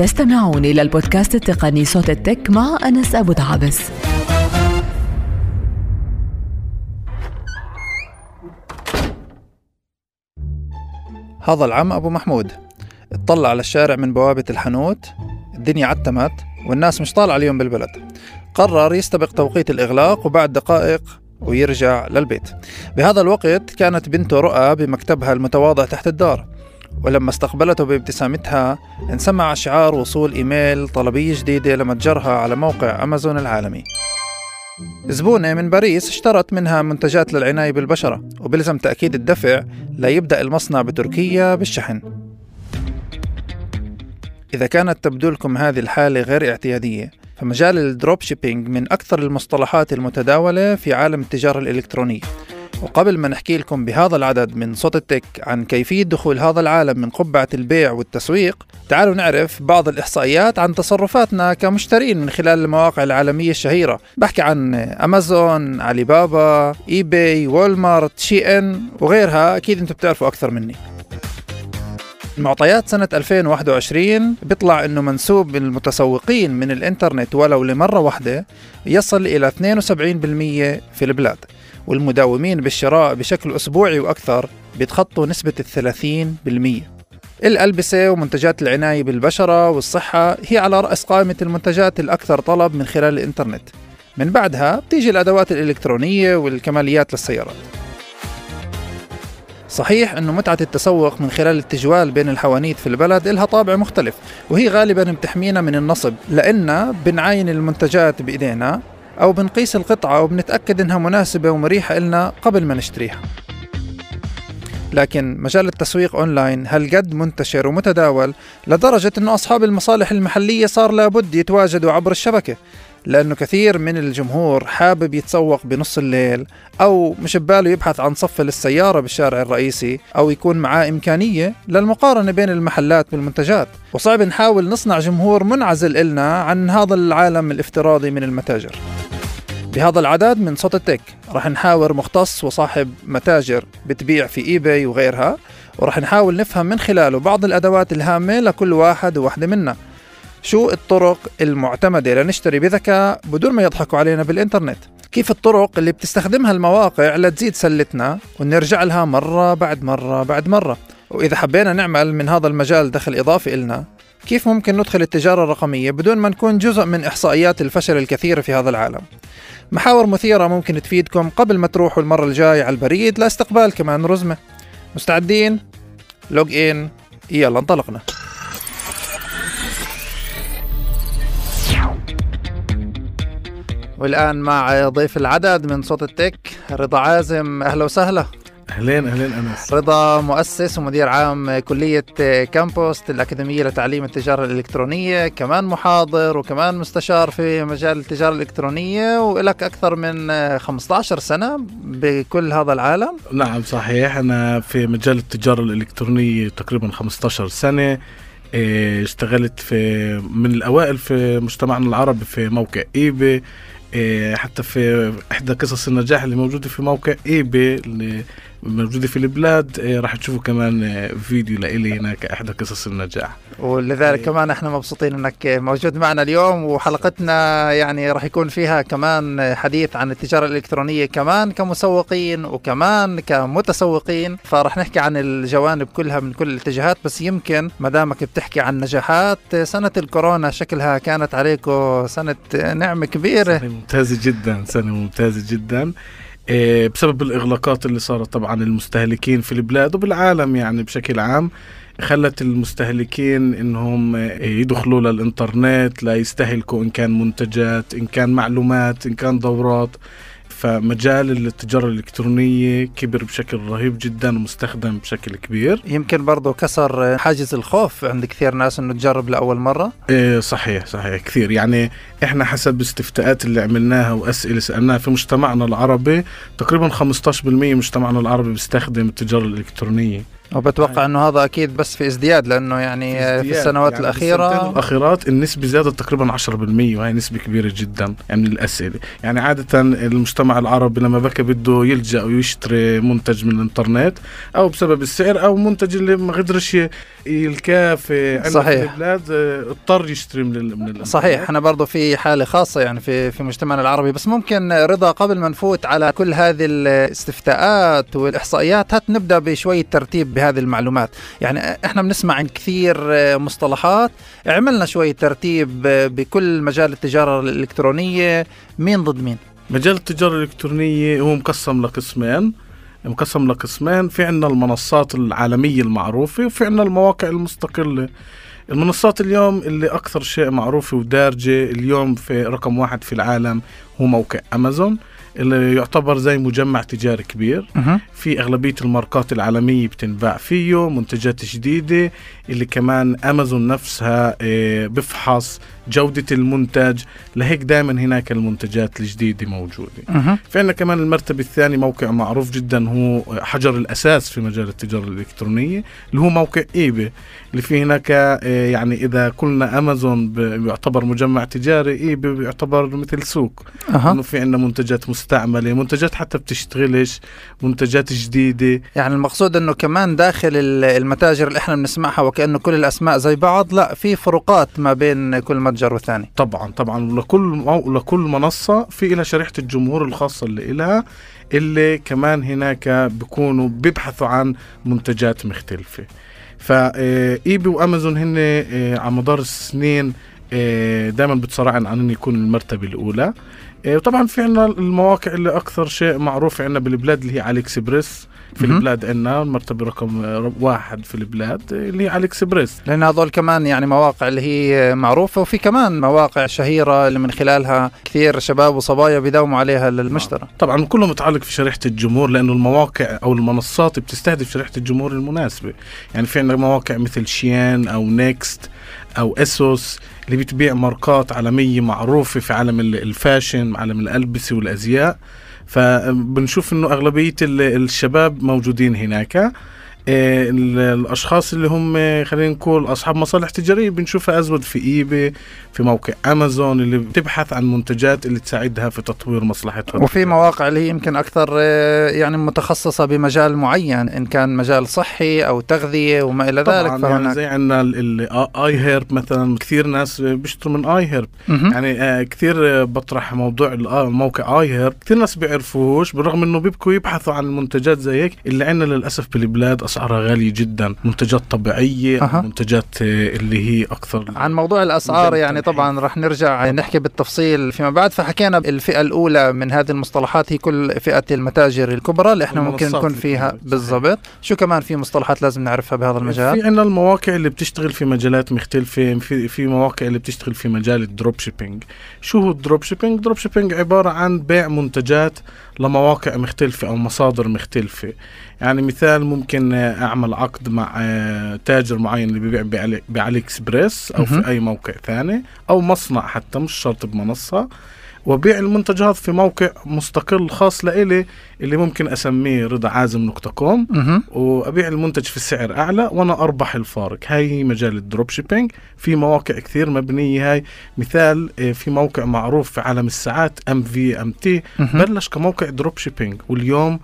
تستمعون إلى البودكاست التقني صوت التك مع أنس أبو دعابس هذا العم أبو محمود. اطلع على الشارع من بوابة الحانوت. الدنيا عتمت والناس مش طالعة اليوم بالبلد. قرر يستبق توقيت الإغلاق وبعد دقائق ويرجع للبيت. بهذا الوقت كانت بنته رؤى بمكتبها المتواضع تحت الدار. ولما استقبلته بابتسامتها انسمع شعار وصول إيميل طلبية جديدة لمتجرها على موقع أمازون العالمي. زبونة من باريس اشترت منها منتجات للعناية بالبشرة وبلزم تأكيد الدفع ليبدأ المصنع بتركيا بالشحن. إذا كانت تبدو لكم هذه الحالة غير اعتيادية فمجال ال dropshipping من أكثر المصطلحات المتداولة في عالم التجارة الإلكترونية. وقبل ما نحكي لكم بهذا العدد من صوت ال tech عن كيفية دخول هذا العالم من قبعة البيع والتسويق تعالوا نعرف بعض الإحصائيات عن تصرفاتنا كمشترين من خلال المواقع العالمية الشهيرة. بحكي عن أمازون، علي بابا، eBay، و Walmart، SHEIN وغيرها أكيد أنتم بتعرفوا أكثر مني. معطيات سنة 2021 بيطلع إنه منسوب المتسوقين من الإنترنت ولو لمرة واحدة يصل إلى 72% في البلاد. والمداومين بالشراء بشكل أسبوعي وأكثر بيتخطوا نسبة الثلاثين بالمية. الألبسة ومنتجات العناية بالبشرة والصحة هي على رأس قائمة المنتجات الأكثر طلب من خلال الإنترنت. من بعدها بتيجي الأدوات الإلكترونية والكماليات للسيارات. صحيح أنه متعة التسوق من خلال التجوال بين الحوانيت في البلد إلها طابع مختلف وهي غالبا بتحمينا من النصب لأننا بنعاين المنتجات بإيدينا أو بنقيس القطعة وبنتأكد إنها مناسبة ومريحة إلنا قبل ما نشتريها. لكن مجال التسويق أونلاين هالقد منتشر ومتداول لدرجة أنه أصحاب المصالح المحلية صار لابد يتواجدوا عبر الشبكة لأنه كثير من الجمهور حابب يتسوق بنص الليل أو مش بباله يبحث عن صف للسيارة بالشارع الرئيسي أو يكون معاه إمكانية للمقارنة بين المحلات والمنتجات وصعب نحاول نصنع جمهور منعزل إلنا عن هذا العالم الافتراضي من المتاجر. بهذا العدد من صوت التك. رح نحاور مختص وصاحب متاجر بتبيع في اي باي وغيرها ورح نحاول نفهم من خلاله بعض الأدوات الهامة لكل واحد ووحده منا. شو الطرق المعتمدة؟ لنشتري بذكاء بدون ما يضحكوا علينا بالإنترنت. كيف الطرق اللي بتستخدمها المواقع لتزيد سلتنا ونرجع لها مرة بعد مرة بعد مرة؟ وإذا حبينا نعمل من هذا المجال دخل إضافي إلنا كيف ممكن ندخل التجارة الرقمية بدون ما نكون جزء من إحصائيات الفشل الكثيرة في هذا العالم؟ محاور مثيرة ممكن تفيدكم قبل ما تروحوا المرة الجاية على البريد لاستقبال كمان رزمة. مستعدين؟ log in. يلا انطلقنا. والآن مع ضيف العدد من صوت ال tech رضا عازم. أهلا وسهلا. أهلين أهلين أنس. رضا مؤسس ومدير عام كلية كامبوست الأكاديمية لتعليم التجارة الإلكترونية كمان محاضر وكمان مستشار في مجال التجارة الإلكترونية ولك أكثر من 15 سنة بكل هذا العالم. نعم صحيح. أنا في مجال التجارة الإلكترونية تقريبا 15 سنة إيه، اشتغلت في من الأوائل في مجتمعنا العربي في موقع إيبي إيه، حتى في إحدى قصص النجاح اللي موجودة في موقع إيبي اللي موجودة في البلاد إيه، راح تشوفوا كمان إيه، فيديو لإلي هناك احدى قصص النجاح. ولذلك كمان إحنا مبسوطين إنك موجود معنا اليوم وحلقتنا يعني راح يكون فيها كمان حديث عن التجارة الإلكترونية كمان كمسوقين وكمان كمتسوقين. فراح نحكي عن الجوانب كلها من كل الاتجاهات بس يمكن ما دامك بتحكي عن نجاحات سنة الكورونا شكلها كانت عليكم سنة نعمه كبيرة. سنة ممتازة جدا سنة ممتازة جدا. إيه، بسبب الإغلاقات اللي صارت طبعا المستهلكين في البلاد وبالعالم يعني بشكل عام خلت المستهلكين إنهم يدخلوا للإنترنت ليستهلكوا إن كان منتجات إن كان معلومات إن كان دورات. فمجال التجارة الإلكترونية كبر بشكل رهيب جدا ومستخدم بشكل كبير. يمكن برضه كسر حاجز الخوف عند كثير ناس إنه تجرب لأول مرة. إيه صحيح صحيح كثير. يعني إحنا حسب استفتاءات اللي عملناها وأسئلة سألناها في مجتمعنا العربي تقريبا 15% مجتمعنا العربي بيستخدم التجارة الإلكترونية. وبتوقع إنه هذا أكيد بس في ازدياد لأنه يعني في, ازدياد. في السنوات يعني الأخيرة الأخيرات النسبة زادت تقريبا 10% وهي نسبة كبيرة جدا يعني من الاسئله يعني عادة المجتمع العربي لما بكى بده يلجأ ويشتري منتج من الإنترنت أو بسبب السعر أو منتج اللي ما قدرش يلقاه في عندنا صحيح. في البلاد اضطر يشتري من ال- من الإنترنت. صحيح إحنا برضه في حالة خاصة يعني في في مجتمعنا العربي بس ممكن رضا قبل ما نفوت على كل هذه الاستفتاءات والإحصائيات هات نبدأ بشوية ترتيب بهذه المعلومات. يعني إحنا بنسمع عن كثير مصطلحات. عملنا شوية ترتيب بكل مجال التجارة الإلكترونية. مين ضد مين؟ مجال التجارة الإلكترونية هو مقسم لقسمين. مقسم لقسمين. في عنا المنصات العالمية المعروفة وفي عنا المواقع المستقلة. المنصات اليوم اللي أكثر شيء معروفة ودارجة اليوم في رقم واحد في العالم هو موقع أمازون. اللي يعتبر زي مجمع تجاري كبير. في أغلبية الماركات العالمية بتنباع فيه منتجات جديدة اللي كمان أمازون نفسها آه، بفحص جودة المنتج. لهيك دائما هناك المنتجات الجديدة موجودة. في عندنا كمان المرتبة الثاني موقع معروف جدا هو حجر الأساس في مجال التجارة الإلكترونية اللي هو موقع إيبي اللي فيه هناك آه، يعني إذا قلنا أمازون ب- بيعتبر مجمع تجاري إيبي بيعتبر مثل سوق أها. إنه في عندنا منتجات مستعملة منتجات حتى بتشتغلش منتجات جديدة يعني المقصود إنه كمان داخل ال- المتاجر اللي إحنا بنسمعها وكأنه كل الأسماء زي بعض لا في فروقات ما بين كل متجر والثاني طبعا طبعا لكل. لكل منصة في لها شريحة الجمهور الخاصة اللي إلها اللي كمان هناك بيكونوا بيبحثوا عن منتجات مختلفة ف eBay وأمازون هن آه، على مدار السنين دائما بتصارعن عن انه يكون المرتبة الأولى. آه، وطبعا في عنا المواقع اللي أكثر شيء معروف عنا بالبلاد اللي هي AliExpress في. البلاد عنا المرتبة رقم واحد في البلاد اللي هي AliExpress لأن هذول كمان يعني مواقع اللي هي معروفة وفي كمان مواقع شهيرة اللي من خلالها كثير شباب وصبايا بيداوموا عليها للمشترى. طبعا كله متعلق في شريحة الجمهور لأنه المواقع أو المنصات بتستهدف شريحة الجمهور المناسبة. يعني في عندنا مواقع مثل SHEIN أو Next أو ASOS اللي بتبيع ماركات عالمية معروفة في عالم ال- ال fashion عالم الألبسة والأزياء. فبنشوف إنه أغلبية ال- الشباب موجودين هناك. الأشخاص اللي هم آه، خلينا نقول أصحاب مصالح تجارية بنشوفها أزود في eBay في موقع أمازون اللي بتبحث عن منتجات اللي تساعدها في تطوير مصلحتها. وفي مواقع اللي هي يمكن أكثر آه، يعني متخصصة بمجال معين إن كان مجال صحي أو تغذية وما إلى ذلك طبعا يعني زي عندنا آي هيرب مثلا كثير ناس بيشتروا من آي هيرب. يعني آه، كثير آه، بطرح موضوع آه، موقع آي هيرب. كثير ناس بيعرفوش بالرغم إنه بيبكوا يبحثوا عن منتجات زي هيك اللي عندنا للأسف بالبلاد اسعارها غالية جدا منتجات طبيعية أها. منتجات اللي هي أكثر عن موضوع الأسعار يعني. طبعا رح نرجع نحكي بالتفصيل فيما بعد. فحكينا الفئه الأولى من هذه المصطلحات هي كل فئة المتاجر الكبرى اللي إحنا ممكن نكون فيها. بالضبط. شو كمان في مصطلحات لازم نعرفها بهذا المجال؟ في عندنا المواقع اللي بتشتغل في مجالات مختلفة في في مواقع اللي بتشتغل في مجال ال drop shipping. شو هو ال drop shipping؟ ال drop shipping عبارة عن بيع منتجات لمواقع مختلفة أو مصادر مختلفة. يعني مثال ممكن أعمل عقد مع آه، تاجر معين اللي بيبيع ب AliExpress مهم. في أي موقع ثاني أو مصنع حتى مش شرط بمنصة وبيع المنتج هذا في موقع مستقل خاص لإلي اللي ممكن أسميه رضا عازم نقطة com. وأبيع المنتج في سعر أعلى وأنا أربح الفارق هاي مجال ال drop shipping في مواقع كثير مبنية هاي مثال آه، في موقع معروف في عالم الساعات MVMT. بلش كموقع drop shipping واليوم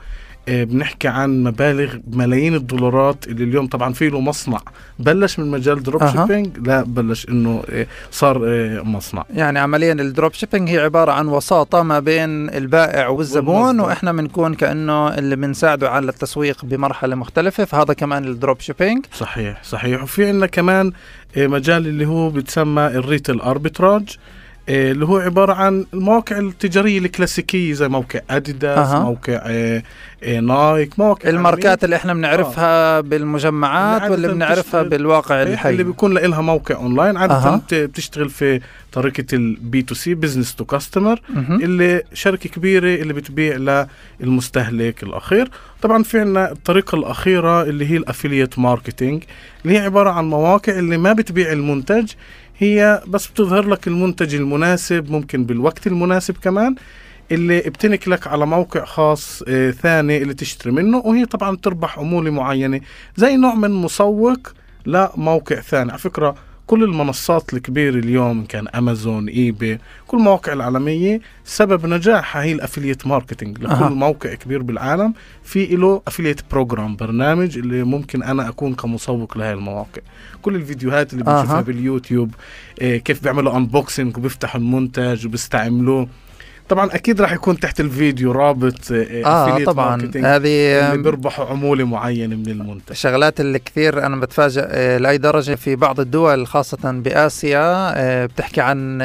بنحكي عن مبالغ ملايين الدولارات اللي اليوم طبعا في له مصنع. بلش من مجال drop أها. shipping لا بلش إنه آه، صار آه، مصنع. يعني عمليا ال drop shipping هي عبارة عن وساطة ما بين البائع والزبون والمصدر. وإحنا بنكون كأنه اللي بنساعده على التسويق بمرحلة مختلفة فهذا كمان ال drop shipping صحيح صحيح. وفي عندنا كمان آه، مجال اللي هو بيتسمى ال retail arbitrage آه، اللي هو عبارة عن المواقع التجارية الكلاسيكية زي موقع اديداس أها. موقع آه، آه، نايك مواقع الماركات اللي إحنا بنعرفها بالمجمعات اللي واللي بنعرفها بالواقع عالمية، الحي اللي بيكون لها موقع اونلاين عادة أها. بت- بتشتغل في طريقة ال B2C business to customer. اللي شركة كبيرة اللي بتبيع للمستهلك الأخير طبعا في عنا الطريقة الأخيرة اللي هي ال affiliate marketing اللي هي عبارة عن مواقع اللي ما بتبيع المنتج هي بس بتظهر لك المنتج المناسب ممكن بالوقت المناسب كمان اللي بتنقلك على موقع خاص آه، ثاني اللي تشتري منه وهي طبعا تربح عمولة معينة زي نوع من مسوق لموقع ثاني. على فكرة كل المنصات الكبيرة اليوم كان أمازون eBay كل المواقع العالمية سبب نجاحها هي ال affiliate marketing لكل أها. موقع كبير بالعالم في له affiliate program برنامج اللي ممكن أنا أكون كمسوق لهي المواقع كل الفيديوهات اللي. بنشوفها باليوتيوب إيه كيف بيعملوا unboxing وبيفتحوا المنتج وبيستعملوه طبعا أكيد راح يكون تحت الفيديو رابط آه affiliate طبعا. marketing هذه اللي بيربحوا عمولة معينة من المنتج. الشغلات اللي كثير أنا بتفاجئ آه، لأي درجة في بعض الدول خاصة بآسيا آه، بتحكي عن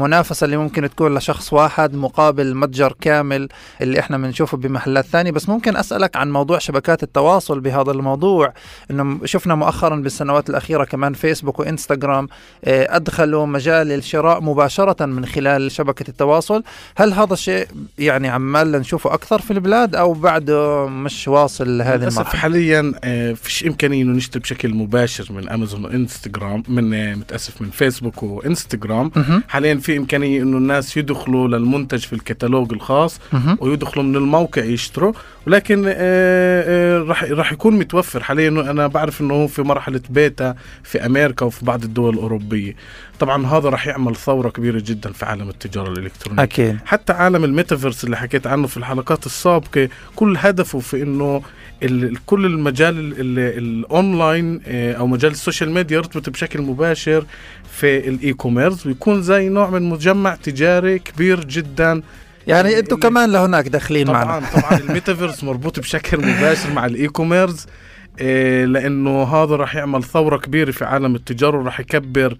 آه، منافسة اللي ممكن تكون لشخص واحد مقابل متجر كامل اللي إحنا بنشوفه بمحلات ثانية. بس ممكن أسألك عن موضوع شبكات التواصل بهذا الموضوع. إنه شفنا مؤخرا بالسنوات الأخيرة كمان فيسبوك وإنستغرام آه، أدخلوا مجال الشراء مباشرة من خلال شبكة التواصل. هل هذا الشيء يعني عمال نشوفه أكثر في البلاد أو بعده مش واصل لهذه للأسف المرحلة؟ حاليا آه، فيش إمكانية إنه نشتري بشكل مباشر من أمازون وإنستغرام من آه، متأسف من فيسبوك وإنستغرام. حاليا في إمكانية إنه الناس يدخلوا للمنتج في الكتالوج الخاص. ويدخلوا من الموقع يشتروا ولكن آه، آه، راح راح يكون متوفر. حاليا أنا بعرف إنه هو في مرحلة بيتا في أمريكا وفي بعض الدول الأوروبية. طبعا هذا راح يعمل ثورة كبيرة جدا في عالم التجارة الإلكترونية. أكيد. حتى عالم الميتافيرس اللي حكيت عنه في الحلقات السابقة كل هدفه في إنه كل المجال ال- ال- الأونلاين آه، أو مجال ال social media يرتبط بشكل مباشر في ال e-commerce ويكون زي نوع من مجمع تجاري كبير جدا يعني أنتم كمان لهناك داخلين معنا. طبعا طبعا. الميتافيرس مربوط بشكل مباشر مع ال e-commerce آه، لأنه هذا راح يعمل ثورة كبيرة في عالم التجارة وراح يكبر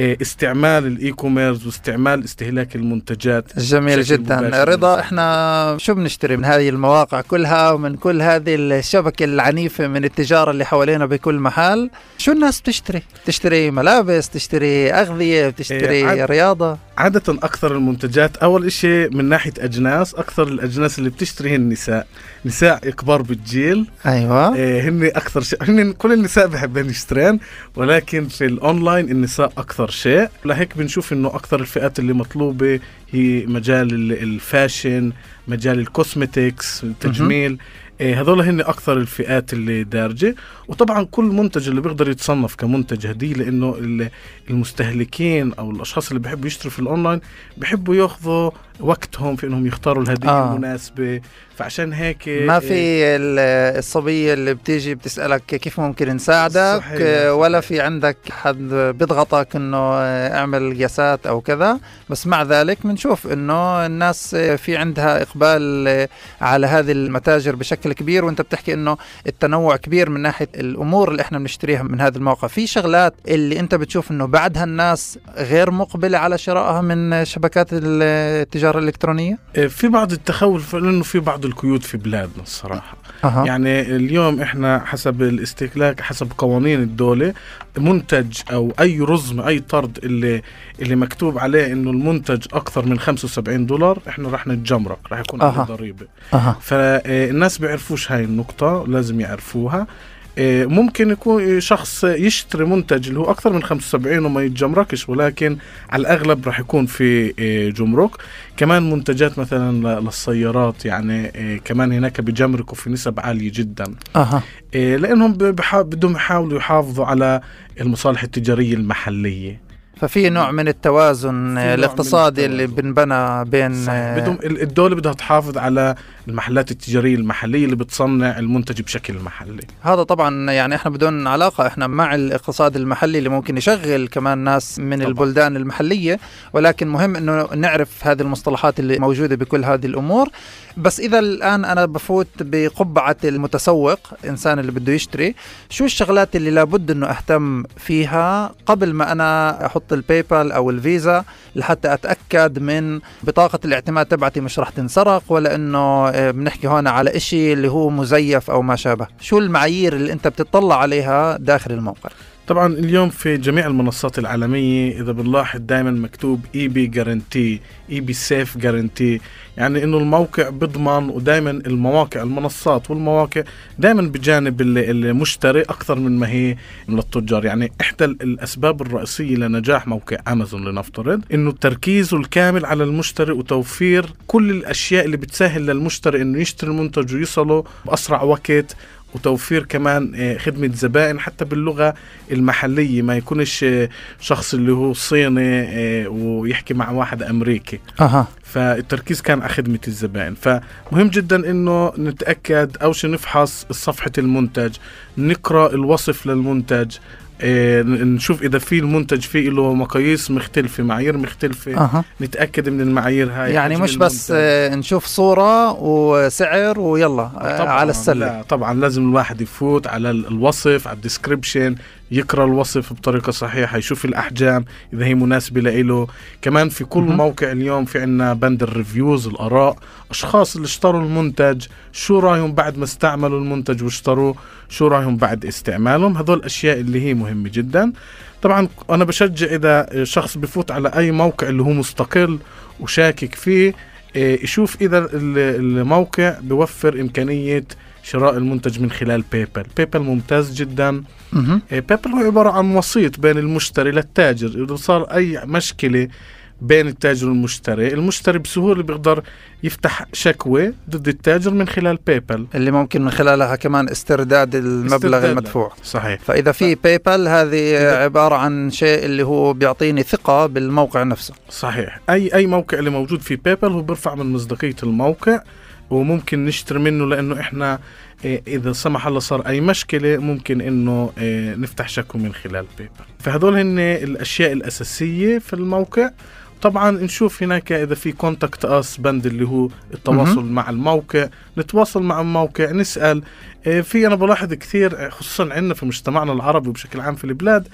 استعمال ال e-commerce واستعمال استهلاك المنتجات جميل جدا. رضا. إحنا شو بنشتري من هذه المواقع كلها ومن كل هذه الشبكة العنيفة من التجارة اللي حوالينا بكل محل شو الناس بتشتري؟ بتشتري ملابس تشتري أغذية بتشتري إيه، عاد- رياضة؟ عادة أكثر المنتجات أول إشي من ناحية أجناس أكثر الأجناس اللي بتشتري هن النساء. نساء كبار بالجيل. أيوة. إيه هن أكثر شيء هن كل النساء بحبن يشترين ولكن في الأونلاين النساء أكثر شيء لهيك بنشوف إنه أكثر الفئات اللي مطلوبة هي مجال ال- ال fashion مجال ال cosmetics التجميل إيه هذول هن أكثر الفئات اللي دارجة وطبعا كل منتج اللي بيقدر يتصنف كمنتج هدية لأنه ال- المستهلكين أو الأشخاص اللي بيحبوا يشتروا في الأونلاين بيحبوا ياخذوا وقتهم في إنهم يختاروا الهدية آه. آه. فعشان هيك ما إيه، في ال- الصبية اللي بتيجي بتسألك كيف ممكن نساعدك صحيح. آه، ولا في عندك حد بيضغطك إنه آه، اعمل قياسات أو كذا. بس مع ذلك بنشوف إنه الناس آه، في عندها إقبال آه، على هذه المتاجر بشكل كبير. وأنت بتحكي إنه التنوع كبير من ناحية الأمور اللي إحنا بنشتريها من هذا الموقع. في شغلات اللي أنت بتشوف إنه بعدها الناس غير مقبلة على شرائها من شبكات التجارة الإلكترونية؟ إيه، في بعض التخوف لأنه في بعض القيود في بلادنا الصراحة أها. يعني اليوم إحنا حسب الاستهلاك حسب قوانين الدولة منتج أو أي رزم أي طرد اللي اللي مكتوب عليه إنه المنتج أكثر من 75 دولار إحنا رح نتجمرك رح يكون عليه أها. ضريبة أها. فالناس بيعرفوش هاي النقطة لازم يعرفوها ممكن يكون شخص يشتري منتج اللي هو أكثر من 75 وما يتجمركش ولكن على الأغلب راح يكون في إيه، جمرك كمان منتجات مثلا للسيارات يعني إيه، كمان هناك بجمركوا في نسب عالية جدا. إيه، لأنهم بدهم يحاولوا يحافظوا على المصالح التجارية المحلية ففي نوع من التوازن من الاقتصادي اللي التوازن. بنبنى بين صحيح. آه، بدهم ال- الدولة بدها تحافظ على المحلات التجارية المحلية اللي بتصنع المنتج بشكل محلي هذا طبعا يعني إحنا بدون علاقة إحنا مع الاقتصاد المحلي اللي ممكن يشغل كمان ناس من طبعاً. البلدان المحلية ولكن مهم إنه نعرف هذه المصطلحات اللي موجودة بكل هذه الأمور بس إذا الآن أنا بفوت بقبعة المتسوق إنسان اللي بده يشتري شو الشغلات اللي لابد إنه أهتم فيها قبل ما أنا أحط الباي بال أو الفيزا لحتى أتأكد من بطاقة الاعتماد تبعتي مش رح تنسرق ولا إنه بنحكي هون على إشي اللي هو مزيف أو ما شابه. شو المعايير اللي أنت بتطلع عليها داخل الموقع؟ طبعا اليوم في جميع المنصات العالمية إذا بنلاحظ دائما مكتوب e Bay guarantee eBay safe guarantee يعني إنه الموقع بضمن ودائما المواقع المنصات والمواقع دائما بجانب المشتري أكثر من ما هي من التجار. يعني إحدى الأسباب الرئيسية لنجاح موقع امازون لنفترض إنه تركيزه الكامل على المشتري وتوفير كل الأشياء اللي بتسهل للمشتري إنه يشتري المنتج ويصله بأسرع وقت وتوفير كمان آه، خدمة زبائن حتى باللغة المحلية ما يكونش آه، شخص اللي هو صيني آه، ويحكي مع واحد أمريكي. أها. فالتركيز كان على خدمة الزبائن. فمهم جدا إنه نتأكد اول شيء نفحص صفحة المنتج نقرأ الوصف للمنتج نشوف إذا في المنتج فيه له مقاييس مختلفة معايير مختلفة. أه. نتأكد من المعايير هاي يعني مش بس آه نشوف صورة وسعر ويلا آه على السلة. لا طبعا لازم الواحد يفوت على الوصف على ال description. يقرأ الوصف بطريقة صحيحة يشوف الأحجام إذا هي مناسبة له. كمان في كل م- موقع اليوم في عندنا بند ال reviews الآراء أشخاص اللي اشتروا المنتج شو رأيهم بعد ما استعملوا المنتج واشتروه شو رأيهم بعد استعمالهم. هذول الاشياء اللي هي مهمة جدا. طبعا أنا بشجع إذا شخص بفوت على أي موقع اللي هو مستقل وشاكك فيه إيه، يشوف إذا الموقع بوفر إمكانية شراء المنتج من خلال PayPal PayPal ممتاز جدا. PayPal هو عبارة عن وسيط بين المشتري للتاجر. إذا صار أي مشكلة بين التاجر والمشتري المشتري بسهولة بيقدر يفتح شكوى ضد التاجر من خلال PayPal اللي ممكن من خلالها كمان استرداد المبلغ استرداد المدفوع. صحيح. فإذا في PayPal هذه عبارة عن شيء اللي هو بيعطيني ثقة بالموقع نفسه. صحيح. أي أي موقع اللي موجود في PayPal هو بيرفع من مصداقية الموقع. وممكن نشتري منه لأنه إحنا إيه، إذا سمح الله صار أي مشكلة ممكن إنه إيه، نفتح شكوى من خلال PayPal فهذول هن الأشياء الأساسية في الموقع. طبعا نشوف هناك إذا في contact us بند اللي هو التواصل مع الموقع نتواصل مع الموقع نسأل. إيه، في أنا بلاحظ كثير خصوصا عندنا في مجتمعنا العربي وبشكل عام في البلاد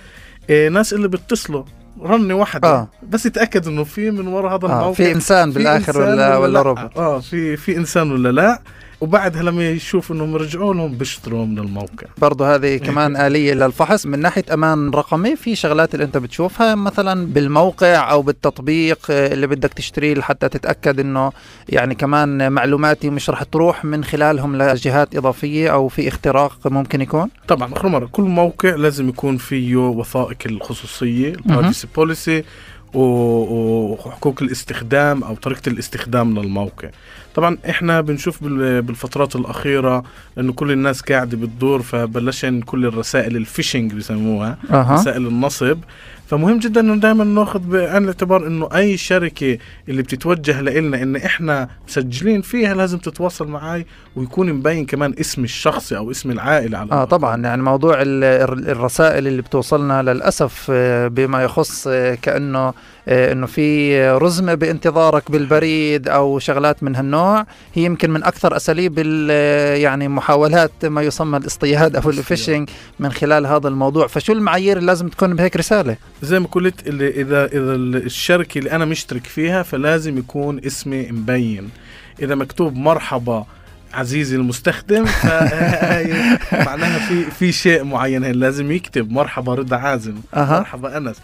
ناس اللي بيتصلوا رنه واحدة آه. بس يتأكد إنه في من وراء هذا آه في إنسان في بالآخر إنسان ولا ولا, روبوت. آه في في إنسان ولا لأ. وبعدها لما يشوف إنهم رجعوا لهم بيشتروا من الموقع. برضه هذه كمان آلية للفحص. من ناحية أمان رقمي في شغلات اللي أنت بتشوفها مثلا بالموقع أو بالتطبيق اللي بدك تشتريه لحتى تتأكد أنه يعني كمان معلوماتي مش رح تروح من خلالهم لجهات إضافية أو في اختراق ممكن يكون؟ طبعا أخر مرة كل موقع لازم يكون فيه وثائق الخصوصية ال privacy policy وحقوق الاستخدام أو طريقة الاستخدام للموقع. طبعا إحنا بنشوف بالفترات الأخيرة انه كل الناس قاعدة بتدور فبلشن كل الرسائل ال phishing بسموها أه. رسائل النصب. فمهم جدا إنه دائما ناخذ بعين الاعتبار إنه أي شركة اللي بتتوجه لنا إن إحنا مسجلين فيها لازم تتواصل معي ويكون مبين كمان اسم الشخصي أو اسم العائلة على آه طبعا. يعني موضوع الرسائل اللي بتوصلنا للأسف آه، بما يخص آه، كأنه إنه في رزمة بانتظارك بالبريد أو شغلات من هالنوع. هي يمكن من أكثر أساليب يعني محاولات ما يسمى الاصطياد أو الفيشنج من خلال هذا الموضوع. فشو المعايير اللي لازم تكون بهيك رسالة؟ زي ما قلت اللي إذا إذا الشركة اللي أنا مشترك فيها فلازم يكون اسمي مبين. إذا مكتوب مرحبا عزيزي المستخدم معناها في في شيء معين لازم يكتب. مرحبا رضا عازم. أه. مرحبا أنس.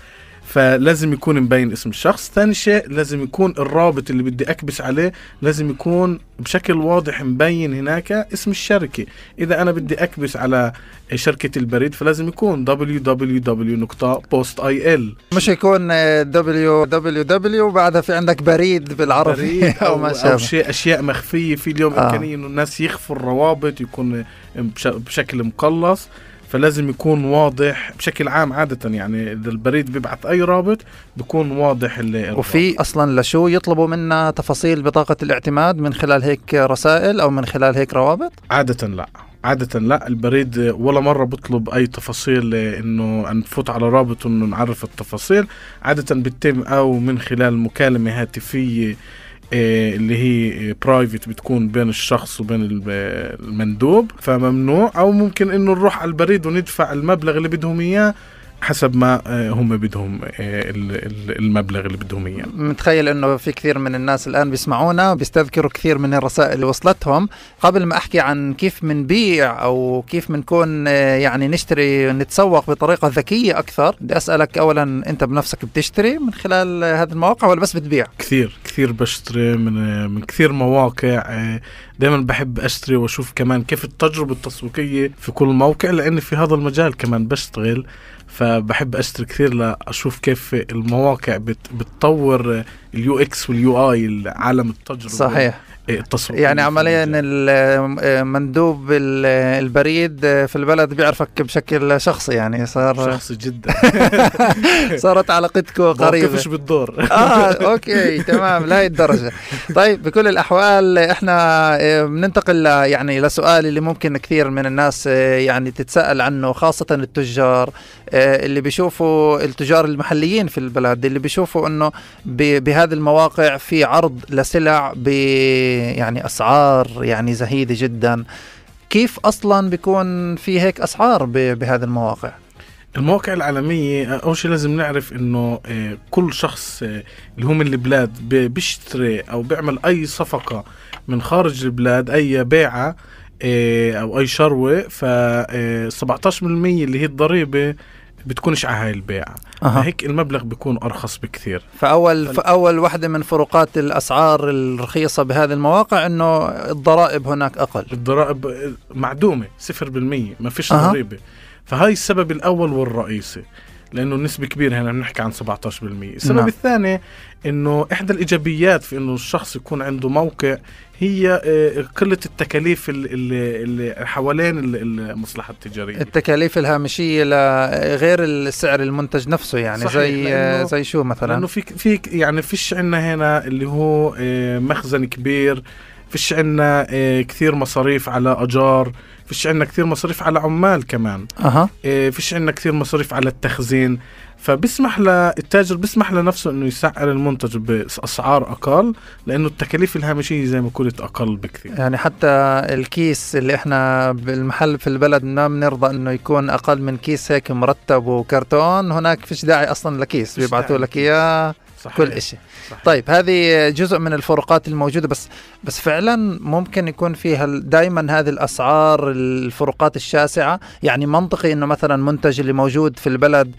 فلازم يكون مبين اسم الشخص. ثاني شيء لازم يكون الرابط اللي بدي أكبس عليه لازم يكون بشكل واضح مبين هناك اسم الشركة. إذا أنا بدي أكبس على شركة البريد فلازم يكون www.post.il مش يكون www وبعدها في عندك بريد بالعربي. بريد أو, ما شابه. أو شيء أشياء مخفية في اليوم آه. إمكانية إنه الناس يخفوا الروابط يكون بشكل مقلص. فلازم يكون واضح بشكل عام عادة يعني إذا البريد بيبعث أي رابط بيكون واضح اللي وفي أصلا لشو يطلبوا منا تفاصيل بطاقة الاعتماد من خلال هيك رسائل أو من خلال هيك روابط؟ عادة لا. عادة لا. البريد ولا مرة بطلب أي تفاصيل إنه نفوت على رابط إنه نعرف التفاصيل. عادة بتتم أو من خلال مكالمة هاتفية اللي هي برايفت بتكون بين الشخص وبين المندوب فممنوع. أو ممكن إنه نروح على البريد وندفع المبلغ اللي بدهم إياه حسب ما آه، هم بدهم آه، ال- ال- المبلغ اللي بدهم إياه. متخيل إنه في كثير من الناس الآن بيسمعونا بيستذكروا كثير من الرسائل اللي وصلتهم. قبل ما أحكي عن كيف منبيع أو كيف منكون آه، يعني نشتري نتسوق بطريقة ذكية أكثر بدي أسألك اولا أنت بنفسك بتشتري من خلال هذه المواقع ولا بس بتبيع؟ كثير كثير بشتري من من كثير مواقع. دائما بحب أشتري وأشوف كمان كيف التجربة التسويقية في كل موقع لأني في هذا المجال كمان بشتغل. فبحب اشتري كثير لأشوف كيف المواقع بت بتطور ال UX وال UI عالم التجربه صحيح. التسويقيه يعني في عمليا مندوب ال- البريد في البلد بيعرفك بشكل شخصي يعني صار شخصي جدا. صارت علاقتكم قريبة. كيفش بالدور. آه okay تمام لهي الدرجة. طيب بكل الأحوال إحنا آه، بننتقل يعني لسؤال اللي ممكن كثير من الناس آه، يعني تتساءل عنه خاصة التجار آه، اللي بيشوفوا التجار المحليين في البلد اللي بيشوفوا إنه بهذه المواقع في عرض لسلع ب يعني أسعار يعني زهيدة جدا كيف أصلا بيكون في هيك أسعار بهذه المواقع المواقع العالمية أول شيء لازم نعرف إنه آه، كل شخص آه، اللي هو من البلاد بيشتري أو بيعمل أي صفقة من خارج البلاد أي بيعة آه، أو أي شروة ف آه، 17% اللي هي الضريبة بتكونش على هاي البيعة. فهيك المبلغ بيكون أرخص بكثير. فأول فأول واحدة من فروقات الأسعار الرخيصة بهذه المواقع إنه الضرائب هناك أقل. الضرائب معدومة 0% ما فيش أها. ضريبة. فهاي السبب الأول والرئيسي. لأنه نسبة كبيرة هنا بنحكي عن 17% السبب نعم. الثاني إنه إحدى الإيجابيات في إنه الشخص يكون عنده موقع هي آه، قلة التكاليف ال- ال- اللي حوالين ال- المصلحة التجارية. التكاليف الهامشية ل- غير السعر المنتج نفسه يعني صحيح، زي لأنه- زي شو مثلا؟ لأنه في في يعني فيش عندنا هنا اللي هو آه، مخزن كبير فيش عندنا آه، كثير مصاريف على أجار فيش عندنا كثير مصاريف على عمال كمان. أها. آه، فيش عندنا كثير مصاريف على التخزين. فبسمح للتاجر بسمح لنفسه إنه يسعر المنتج بأسعار أقل لأنه التكاليف الهامشية زي ما قلت أقل بكثير. يعني حتى الكيس اللي إحنا بالمحل في البلد ما بنرضى إنه يكون أقل من كيس هيك مرتب وكرتون هناك فيش داعي أصلا لكيس بيبعثوا لك إياه. صحيح. كل شيء. طيب هذه جزء من الفروقات الموجودة بس بس فعلا ممكن يكون فيها دائما هذه الأسعار الفروقات الشاسعة يعني منطقي إنه مثلا منتج اللي موجود في البلد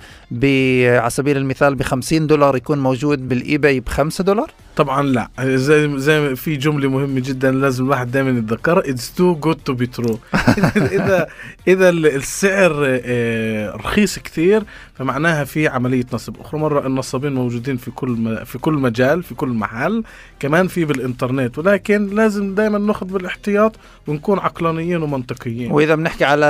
على سبيل المثال ب 50 دولار يكون موجود بال eBay ب 5 دولار طبعا لا. زي زي في جملة مهمة جدا لازم الواحد دائما يتذكرها. it's too good to be true اذا إذا ال- السعر آه، رخيص كثير فمعناها في عملية نصب أخرى. مرة النصابين موجودين في كل في كل مجال في كل محل كمان في بالإنترنت. ولكن لازم دائما ناخذ بالاحتياط ونكون عقلانيين ومنطقيين. وإذا بنحكي على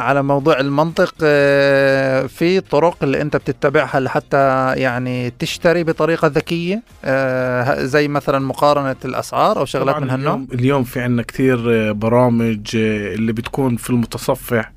على موضوع المنطق آه، في طرق اللي أنت بتتبعها لحتى يعني تشتري بطريقة ذكية آه، زي مثلا مقارنة الأسعار أو شغلات من هالنوع؟ اليوم, اليوم في عندنا كثير آه، برامج آه، اللي بتكون في المتصفح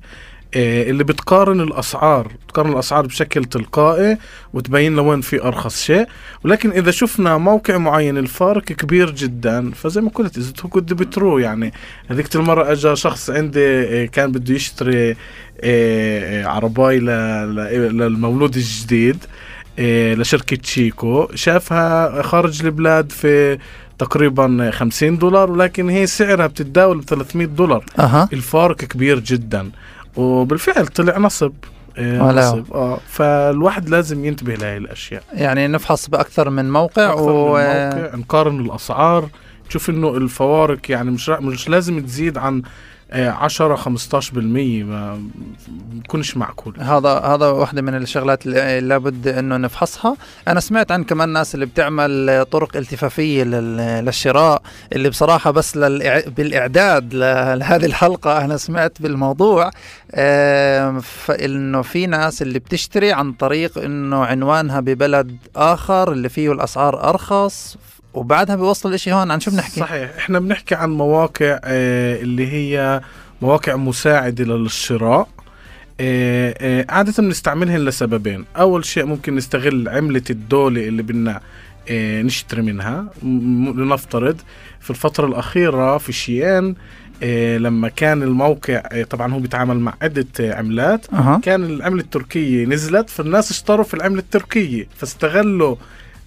آه، اللي بتقارن الأسعار بتقارن الأسعار بشكل تلقائي وتبين لوين في أرخص شيء. ولكن إذا شفنا موقع معين الفارق كبير جدا فزي ما قلت إذا كنت بترو يعني. هذيك المرة اجى شخص عندي آه، كان بده يشتري آه، آه، عرباي للمولود الجديد. آه، لشركة شيكو. شافها خارج البلاد في تقريبا 50 دولار ولكن هي سعرها بتتداول ب 300 دولار. أها. الفارق كبير جدا. وبالفعل طلع نصب. آه، ولا. نصب. آه فالواحد لازم ينتبه لهي الأشياء. يعني نفحص بأكثر من موقع أكثر و... من موقع نقارن الأسعار تشوف إنه الفوارق يعني مش مش لازم تزيد عن آه، 10 15% ما بكونش معقول. هذا هذا واحدة من الشغلات اللي لابد إنه نفحصها، أنا سمعت عن كمان ناس اللي بتعمل طرق التفافية لل- للشراء اللي بصراحة بس. بالإعداد لهذه الحلقة أنا سمعت بالموضوع. فانه في ناس اللي بتشتري عن طريق إنه عنوانها ببلد آخر اللي فيه الأسعار أرخص. وبعدها بيوصل الاشي هون عن شو بنحكي؟ صحيح. إحنا بنحكي عن مواقع آه، اللي هي مواقع مساعدة للشراء. آه، آه، عادة بنستعملهن لسببين. أول شيء ممكن نستغل عملة الدولة اللي بدنا نشتري منها. لنفترض في الفترة الأخيرة في شيان لما كان الموقع طبعا هو بيتعامل مع عدة إيه، عملات. أها. كان العملة التركية نزلت فالناس اشتروا في العملة التركية فاستغلوا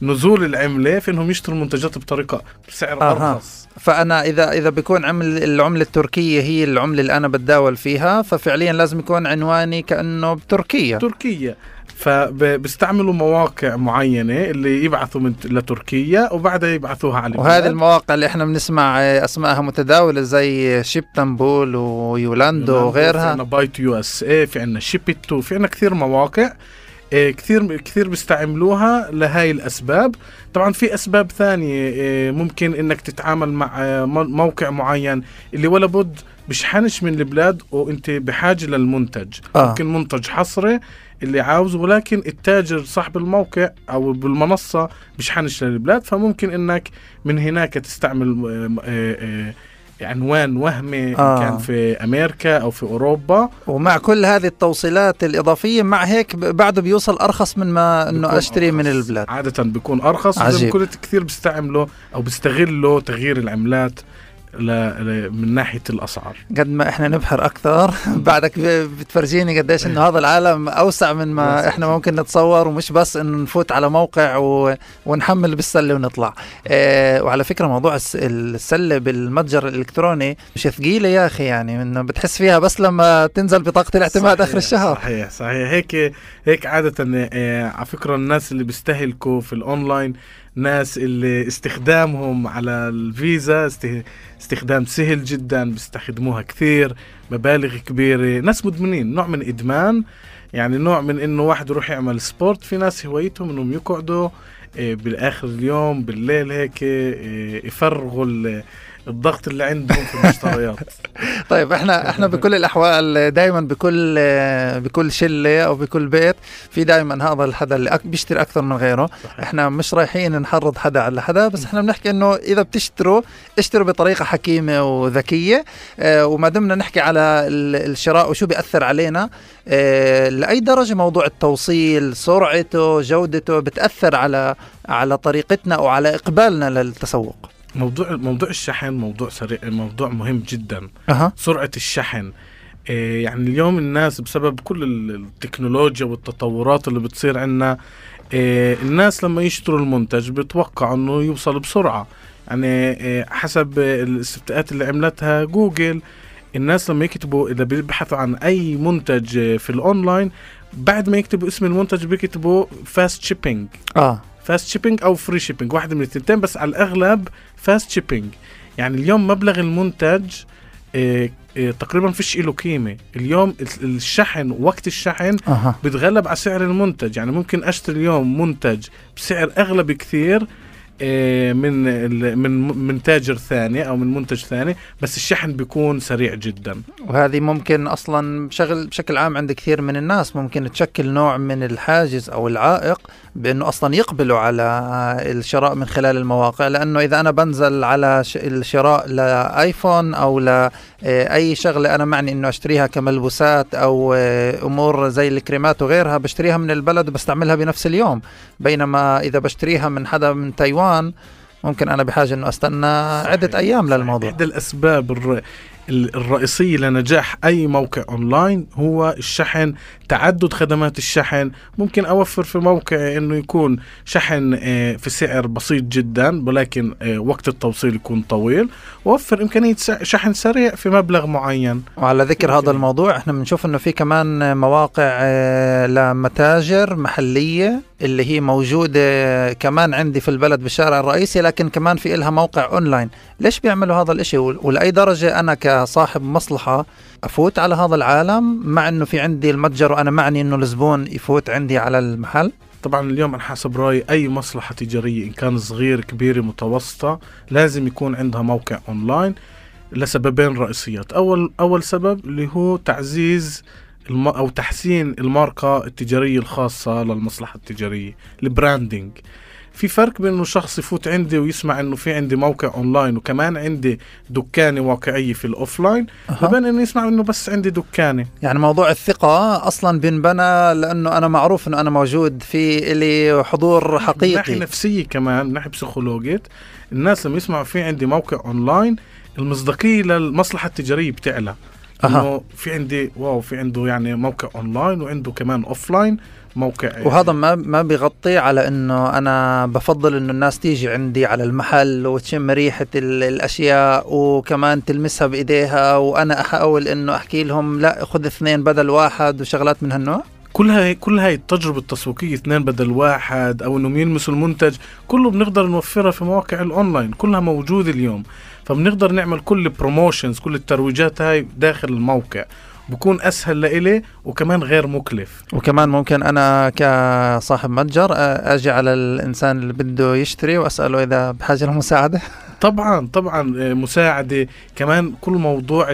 نزول العملة في انهم يشتروا المنتجات بطريقة بسعر أها. أرخص. فأنا إذا إذا بيكون عمل العملة التركية هي العملة اللي أنا بتداول فيها ففعليا لازم يكون عنواني كأنه بتركيا تركيا فبيستعملوا مواقع معينة اللي يبعثوا من لتركيا وبعدها يبعثوها على وهذه. المواقع اللي إحنا بنسمع أسمائها متداولة زي شيبتنبول ويولاندو في وغيرها. عنا بايت يو إس اي في عنا شيبتو في عنا كثير مواقع. كثير كثير بيستعملوها لهاي الأسباب. طبعا في أسباب ثانية إيه، ممكن إنك تتعامل مع آه، مو- موقع معين اللي ولا بد بشحنش من البلاد وانت بحاجة للمنتج. آه. ممكن منتج حصري اللي عاوزه ولكن التاجر صاحب الموقع أو بالمنصة بشحنش للبلاد. فممكن إنك من هناك تستعمل آه، آه، عنوان وهمي آه. كان في أمريكا أو في أوروبا ومع كل هذه التوصيلات الإضافية مع هيك بعده بيوصل أرخص من ما أنه بيكون أشتري من أرخص. البلاد عادة بيكون أرخص عجيب. كثير بيستعملوا أو بيستغلوا تغيير العملات. من ناحية الأسعار. قد ما إحنا نبحر أكثر بعدك بتفرجيني قديش إنه هذا العالم أوسع من ما. إحنا ممكن نتصور ومش بس إنه نفوت على موقع و... ونحمل بالسلة ونطلع. آه وعلى فكرة موضوع الس- السلة بالمتجر الإلكتروني مش ثقيلة يا أخي يعني إنه بتحس فيها بس لما تنزل بطاقة الاعتماد صحيح، اخر الشهر. صحيح صحيح. هيك هيك عادة آه، على فكرة الناس اللي بيستهلكوا في الأونلاين ناس اللي استخدامهم على الفيزا است- استخدام سهل جدا بيستخدموها كثير مبالغ كبيرة. ناس مدمنين نوع من إدمان يعني نوع من إنه واحد يروح يعمل sport في ناس هوايتهم إنهم يقعدوا آه، بالآخر اليوم بالليل هيك آه، يفرغوا الضغط اللي عندهم في المشتريات. طيب إحنا إحنا بكل الأحوال دائما بكل بكل شلة أو بكل بيت في دائما هذا الحدا اللي بيشتري أكثر من غيره. صحيح. إحنا مش رايحين نحرض حدا على حدا بس إحنا بنحكي إنه إذا بتشتروا اشتروا بطريقة حكيمة وذكية. آه وما دمنا نحكي على ال- الشراء وشو بيأثر علينا. آه لأي درجة موضوع التوصيل سرعته جودته بتأثر على على طريقتنا أو على إقبالنا للتسوق. موضوع موضوع الشحن موضوع سريع موضوع مهم جدا. أها. سرعة الشحن إيه يعني اليوم الناس بسبب كل ال- التكنولوجيا والتطورات اللي بتصير عندنا إيه الناس لما يشتروا المنتج بيتوقعوا إنه يوصل بسرعة. يعني إيه حسب الاستفتاءات اللي عملتها جوجل الناس لما يكتبوا إذا بيبحثوا عن أي منتج آه، في الأونلاين بعد ما يكتبوا اسم المنتج بيكتبوا fast shipping آه. fast shipping أو free shipping واحد من التنتين بس على الأغلب fast shipping يعني اليوم مبلغ المنتج إيه إيه تقريبا فيش له قيمة. اليوم ال- الشحن وقت الشحن أها. بتغلب على سعر المنتج. يعني ممكن أشتري اليوم منتج بسعر أغلى بكثير من ال- من من تاجر ثاني أو من منتج ثاني بس الشحن بيكون سريع جدا. وهذه ممكن أصلا بشغل بشكل عام عند كثير من الناس ممكن تشكل نوع من الحاجز أو العائق بأنه أصلا يقبلوا على الشراء من خلال المواقع لأنه إذا أنا بنزل على الشراء لآيفون أو لاي شغلة أنا معني إنه أشتريها كملبوسات أو آه، أمور زي الكريمات وغيرها بشتريها من البلد وبستعملها بنفس اليوم. بينما إذا بشتريها من حدا من تايوان ممكن أنا بحاجة إنه أستنى عدة صحيح، أيام صحيح. للموضوع إحدى الأسباب الر... ال- الرئيسية لنجاح أي موقع أونلاين هو الشحن تعدد خدمات الشحن. ممكن أوفر في موقع أنه يكون شحن آه، في سعر بسيط جدا ولكن آه، وقت التوصيل يكون طويل. ووفر إمكانية شحن سريع في مبلغ معين. وعلى ذكر هذا. الموضوع إحنا بنشوف إنه في كمان مواقع آه، لمتاجر محلية اللي هي موجودة كمان عندي في البلد بالشارع الرئيسي لكن كمان في إلها موقع اونلاين ليش بيعملوا هذا الإشي؟ ول- ولأي درجة أنا كصاحب مصلحة أفوت على هذا العالم مع إنه في عندي المتجر وأنا معني إنه الزبون يفوت عندي على المحل. طبعا اليوم أنا حسب رأيي أي مصلحة تجارية إن كان صغير كبيرة متوسطة لازم يكون عندها موقع أونلاين لسببين رئيسيات. أول أول سبب اللي هو تعزيز الم... أو تحسين الماركة التجارية الخاصة للمصلحة التجارية ال branding في فرق بين إنه شخص يفوت عندي ويسمع إنه في عندي موقع اونلاين وكمان عندي دكانة واقعية في ال offline أها. وبين إنه يسمع إنه بس عندي دكانة يعني موضوع الثقة أصلا بينبنى لأنه أنا معروف أنه أنا موجود في إلي حضور من ناحيه حقيقي نفسية كمان من ناحيه بسيكولوجية الناس لما يسمعوا في عندي موقع اونلاين المصداقية للمصلحة التجارية بتعلى. إنه في عندي wow في عنده يعني موقع اونلاين وعنده كمان offline موقع. وهذا ما ما بيغطي على إنه أنا بفضل إنه الناس تيجي عندي على المحل وتشم ريحة ال- الأشياء وكمان تلمسها بإيديها وأنا أحاول إنه أحكي لهم لا خذ اثنين بدل واحد وشغلات من هالنوع. كل هاي كل هاي التجربة التسويقية اثنين بدل واحد أو إنهم يلمسوا المنتج كله بنقدر نوفرها في مواقع الأونلاين كلها موجودة اليوم. فبنقدر نعمل كل promotions كل الترويجات هاي داخل الموقع. بكون أسهل لإلي وكمان غير مكلف. وكمان ممكن أنا كصاحب متجر آه، أجي على الإنسان اللي بده يشتري وأسأله إذا بحاجة لمساعده طبعا طبعا آه، مساعدة. كمان كل موضوع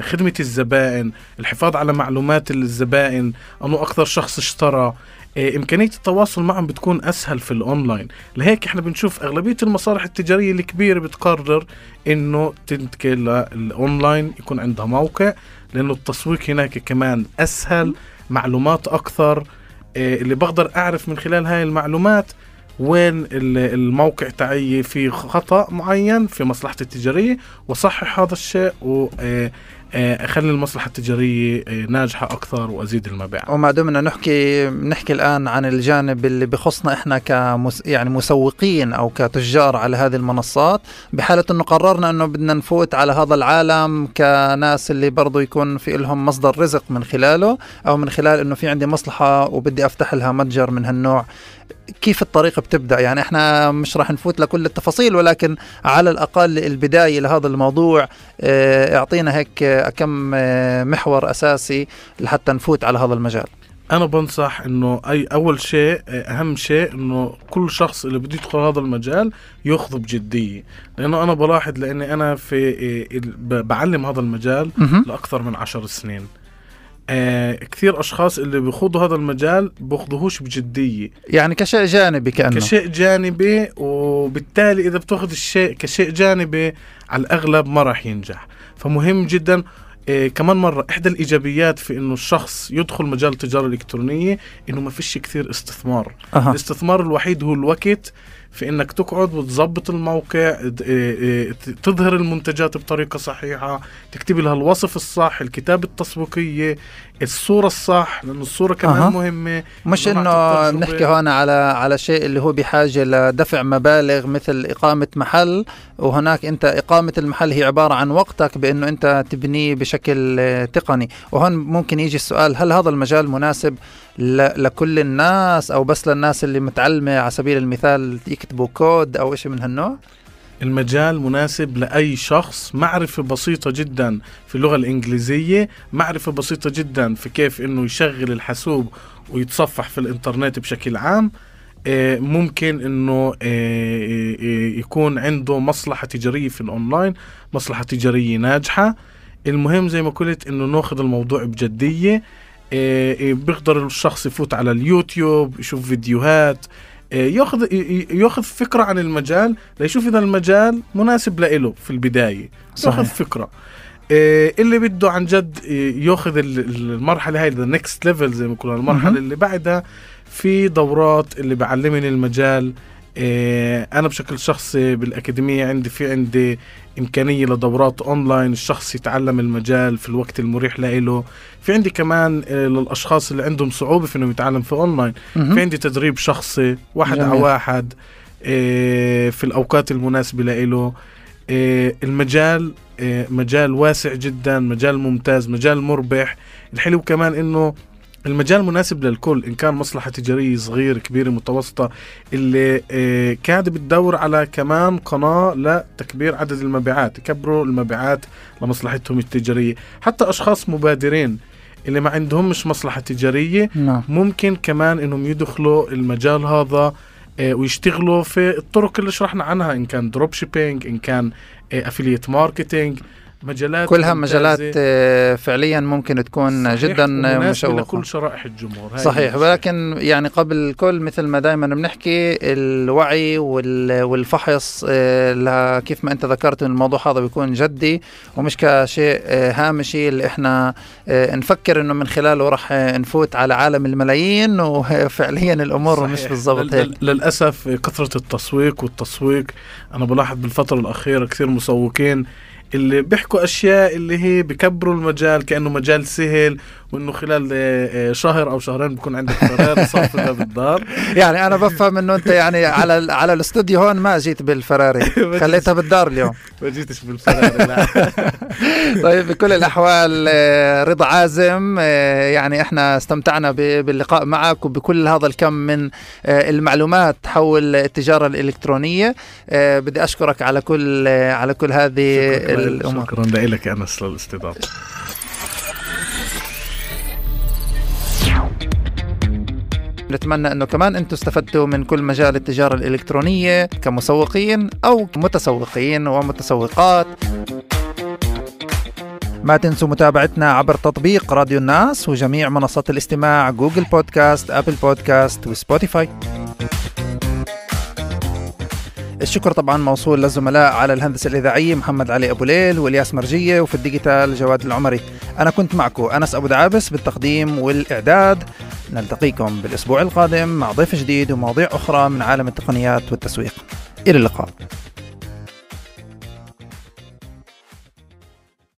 خدمة الزبائن الحفاظ على معلومات الزبائن أنه أكثر شخص اشترى. آه، إمكانية التواصل معهم بتكون أسهل في الأونلاين. لهيك إحنا بنشوف أغلبية المصالح التجارية الكبيرة بتقرر إنه تنتقل للأونلاين يكون عندها موقع لأنه التسويق هناك كمان أسهل معلومات أكثر. آه، اللي بقدر أعرف من خلال هاي المعلومات وين ال- الموقع تاعي في خطأ معين في مصلحتي التجارية وصحح هذا الشيء وأخلي المصلحة التجارية آه، ناجحة أكثر وأزيد المبيعات وما دمنا نحكي نحكي الآن عن الجانب اللي بخصنا إحنا كمس يعني مسوقين أو كتجار على هذه المنصات بحالة إنه قررنا إنه بدنا نفوت على هذا العالم كناس اللي برضو يكون في لهم مصدر رزق من خلاله أو من خلال إنه في عندي مصلحة وبدي أفتح لها متجر من هالنوع. كيف الطريقة بتبدأ؟ يعني إحنا مش راح نفوت لكل التفاصيل ولكن على الأقل البداية لهذا الموضوع آه، أعطينا هيك آه، كم آه، محور أساسي لحتى نفوت على هذا المجال. أنا بنصح إنه أي أول شيء آه، أهم شيء إنه كل شخص اللي بده يدخل هذا المجال يأخذه بجدية. لأنه أنا بلاحظ لأني أنا في آه، بعلم هذا المجال مهم. لأكثر من عشر سنين. آه كثير أشخاص اللي بيخوضوا هذا المجال بياخذوهوش بجدية. يعني كشيء جانبي كأنه. كشيء جانبي وبالتالي إذا بتأخذ الشيء كشيء جانبي على الأغلب ما راح ينجح. فمهم جدا إيه كمان مرة إحدى الإيجابيات في إنه الشخص يدخل مجال التجارة الإلكترونية إنه ما فيش كثير استثمار. أها. الاستثمار الوحيد هو الوقت في إنك تقعد وتظبط الموقع إيه إيه تظهر المنتجات بطريقة صحيحة تكتب لها الوصف الصح الكتابة التسويقية الصورة الصح لأنه الصورة كمان أها. مهمة. مش إنه إنه بنحكي هون على على شيء اللي هو بحاجة لدفع مبالغ مثل إقامة محل وهناك أنت إقامة المحل هي عبارة عن وقتك بإنه أنت تبنيه بشكل تقني. وهون ممكن يجي السؤال هل هذا المجال مناسب ل- لكل الناس أو بس للناس اللي متعلمة على سبيل المثال يكتبوا كود أو شيء من هالنوع؟ المجال مناسب لأي شخص. معرفة بسيطة جدا في اللغة الإنجليزية معرفة بسيطة جدا في كيف إنه يشغل الحاسوب ويتصفح في الإنترنت بشكل عام. آه، ممكن إنه آه، آه، يكون عنده مصلحة تجارية في الأونلاين مصلحة تجارية ناجحة. المهم زي ما قلت إنه ناخذ الموضوع بجدية. بيقدر الشخص يفوت على اليوتيوب يشوف فيديوهات ياخذ ي- ي- ياخذ فكرة عن المجال ليشوف إذا المجال مناسب له في البداية. ياخذ فكرة. آه، اللي بده عن جد ياخذ ال- ال- المرحلة هاي the next level زي ما بيقولوا مهم. اللي بعدها في دورات اللي بعلمني المجال أنا بشكل شخصي بالأكاديمية عندي في عندي إمكانية لدورات أونلاين الشخص يتعلم المجال في الوقت المريح له في عندي كمان آه، للأشخاص اللي عندهم صعوبة في انه يتعلم في أونلاين في. عندي تدريب شخصي واحد جميل. على واحد آه، في الأوقات المناسبة له آه، المجال آه، مجال واسع جدا مجال ممتاز مجال مربح الحلو كمان إنه المجال مناسب للكل إن كان مصلحة تجارية صغيرة كبيرة متوسطة اللي آه، قاعدة بتدور على كمان قناة لتكبير عدد المبيعات يكبروا المبيعات لمصلحتهم التجارية. حتى أشخاص مبادرين اللي ما عندهمش مصلحة تجارية نعم. ممكن كمان إنهم يدخلوا المجال هذا آه، ويشتغلوا في الطرق اللي شرحنا عنها إن كان drop shipping إن كان affiliate marketing مجالات كلها. مجالات آه، فعليا ممكن تكون صحيح، جدا مشوقة لكل شرائح الجمهور هاي صحيح. ولكن يعني قبل الكل مثل ما دائما بنحكي الوعي وال- والفحص آه، كيف ما انت ذكرت الموضوع هذا بيكون جدي ومش كشيء آه، هامشي اللي إحنا نفكر إنه من خلاله راح نفوت على عالم الملايين وفعليا الأمور صحيح. مش بالضبط هيك لل- للأسف كثرة التسويق والتسويق أنا بلاحظ بالفترة الأخيرة كثير مسوقين اللي بيحكوا أشياء اللي هي بكبروا المجال كأنه مجال سهل وإنه خلال آه، آه، شهر أو شهرين بكون عندك فرار صف باب الدار يعني أنا بفهم إنه أنت يعني على على الاستوديو هون ما جيت بالفراري. خليتها بالدار اليوم. ما جيتش بالفرار لا. طيب بكل الأحوال آه، رضا عازم يعني إحنا استمتعنا باللقاء معك وبكل هذا الكم من المعلومات حول التجارة الإلكترونية. بدي أشكرك على كل على كل هذه شكرا الأمور. شكرا لك أنس للاستضافة. نتمنى أنه كمان أنتم استفدتوا من كل مجال التجارة الإلكترونية كمسوقين أو متسوقين ومتسوقات. ما تنسوا متابعتنا عبر تطبيق راديو الناس وجميع منصات الاستماع Google Podcast Apple Podcast و Spotify. الشكر طبعا موصول للزملاء على الهندسة الإذاعية محمد علي أبو ليل والياس مرجية وفي الديجيتال جواد العمري. أنا كنت معكم أنس أبو دعابس بالتقديم والإعداد. نلتقيكم بالأسبوع القادم مع ضيف جديد ومواضيع أخرى من عالم التقنيات والتسويق. إلى اللقاء.